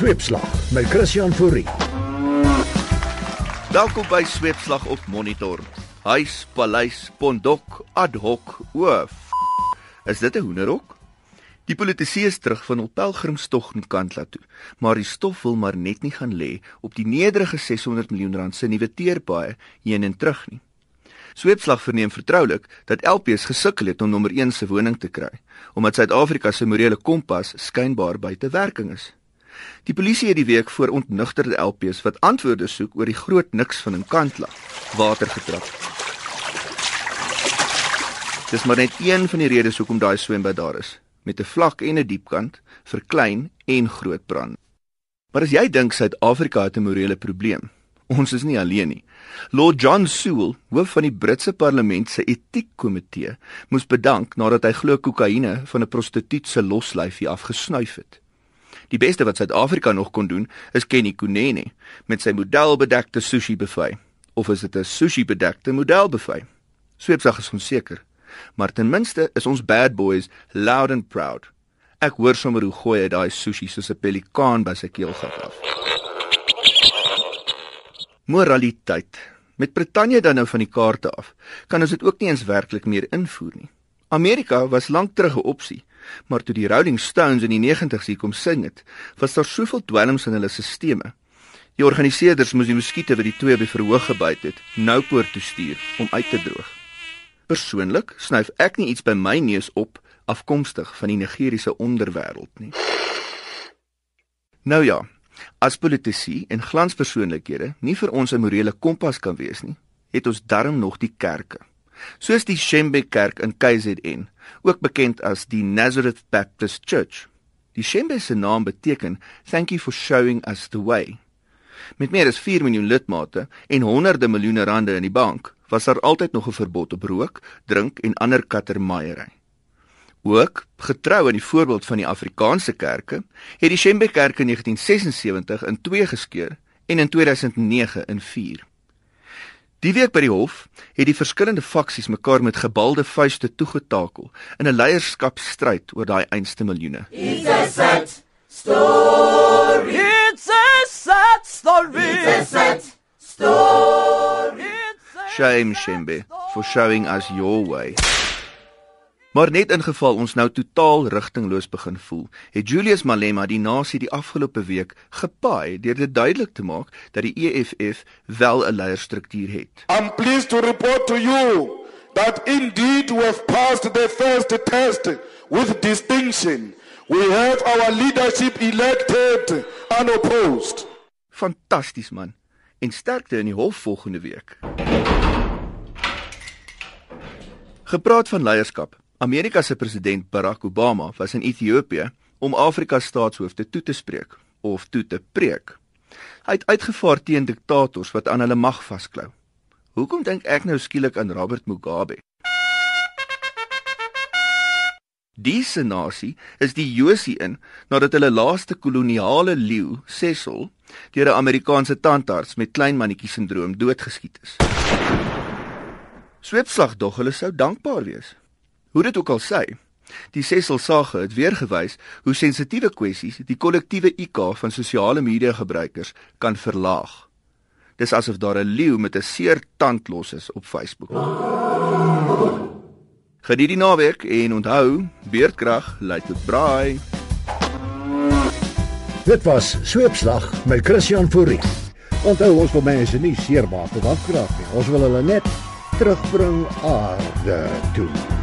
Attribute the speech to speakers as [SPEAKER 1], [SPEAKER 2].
[SPEAKER 1] Sweepslag met Christian Fourie.
[SPEAKER 2] Welkom by Sweepslag op Monitor. Huis, paleis, pondok, ad hoc. O. Is dit 'n hoenderhok? Die politisie is terug van hul pelgrimstog in Kantla toe, maar die stof wil maar net nie gaan lê op die nederige 600 miljoen rand se nuwe teerpaaie heen en terug nie. Sweepslag verneem vertroulik dat LPS gesukkel het om nommer 1 se woning te kry, omdat Suid-Afrika se morele kompas skynbaar buite werking is. Die polisie het die week voor ontnugterde LPS wat antwoorde soek oor die groot niks van 'n kantla water getrap. Dis maar net een van die redes hoekom daai swembad daar is, met 'n vlak en 'n diep kant vir klein en groot brand. Maar as jy dink Suid-Afrika het 'n morele probleem, ons is nie alleen nie. Lord John Sewell, hoof van die Britse Parlement se etiekkomitee, moes bedank nadat hy glo kokaine van 'n prostituut se loslyfie afgesnuif het. Die beste wat Suid-Afrika nog kon doen, is Kenny Kunene met sy modelbedekte sushi buffet. Of is dit 'n sushi bedekte modelbuffet? Sweepsag is onseker. Maar ten minste is ons bad boys loud and proud. Ek hoor sommer hoe gooi hy daai sushi soos 'n pelikaan by sy keelgat af. Moraliteit. Met Brittanje dan nou van die kaarte af, kan ons dit ook nie eens werklik meer invoer nie. Amerika was lank terug 'n opsie, maar toe die Rolling Stones in die 90's hier kom sing het, was daar soveel dwelms in hulle stelsels. Die organiseerders moes die muskiete wat die twee by verhoog gebyt het, nou poort toe stuur om uit te droog. Persoonlik snyf ek nie iets by my neus op afkomstig van die Nigeriese onderwêreld nie. Nou ja, as politici en glanspersoonlikhede nie vir ons 'n morele kompas kan wees nie, het ons darm nog die kerke. Soos die Shembe Kerk in KZN, ook bekend as die Nazareth Baptist Church. Die Shembe se naam beteken thank you for showing us the way. Met meer as 4 miljoen lidmate en honderde miljoene rande in die bank, was daar altyd nog 'n verbod op rook, drink en ander kattermaaiery. Ook getrou aan die voorbeeld van die Afrikaanse kerke, het die Shembe Kerk in 1976 in 2 geskeur en in 2009 in 4. Die week by die hof het die verskillende faksies mekaar met gebalde vuiste toegetakel in 'n leierskapstryd oor daai einste miljoene.
[SPEAKER 3] It's a sad story.
[SPEAKER 4] It's a sad story.
[SPEAKER 3] It's a sad story.
[SPEAKER 2] Shame Shembe for showing us your way. Maar net in geval ons nou totaal rigtingloos begin voel, het Julius Malema die nasie die afgelope week gepaai deur dit duidelik te maak dat die EFF wel 'n leierstruktuur het.
[SPEAKER 5] I'm pleased to report to you that indeed we have passed the first test with distinction. We have our leadership elected unopposed.
[SPEAKER 2] Fantasties man. En sterkte in die hof volgende week. Gepraat van leierskap. Amerika se president Barack Obama was in Ethiopië om Afrika se staatshoofde toe te spreek of toe te preek. Hy het uitgevaar teen diktators wat aan hulle mag vasklou. Hoekom dink ek nou skielik aan Robert Mugabe? Die senasie is die Josie in nadat hulle laaste koloniale leeu, Cecil, deur 'n Amerikaanse tandarts met klein mannetjie sindroom doodgeskiet is. Sweepslag dog hulle sou dankbaar wees. Hoe dit ook al sê, die Cecil sage het weer gewys hoe sensitiewe kwessies die kollektiewe IQ van sosiale media gebruikers kan verlaag. Dis asof daar 'n leeu met 'n seer tand los is op Facebook. Geniet die naweek en onthou, beerdkrag lei tot braai.
[SPEAKER 1] Dit was Sweepslag met Christian Fourie. Onthou ons wil mense nie seermaak of afkraak nie. Ons wil hulle net terugbring aarde toe.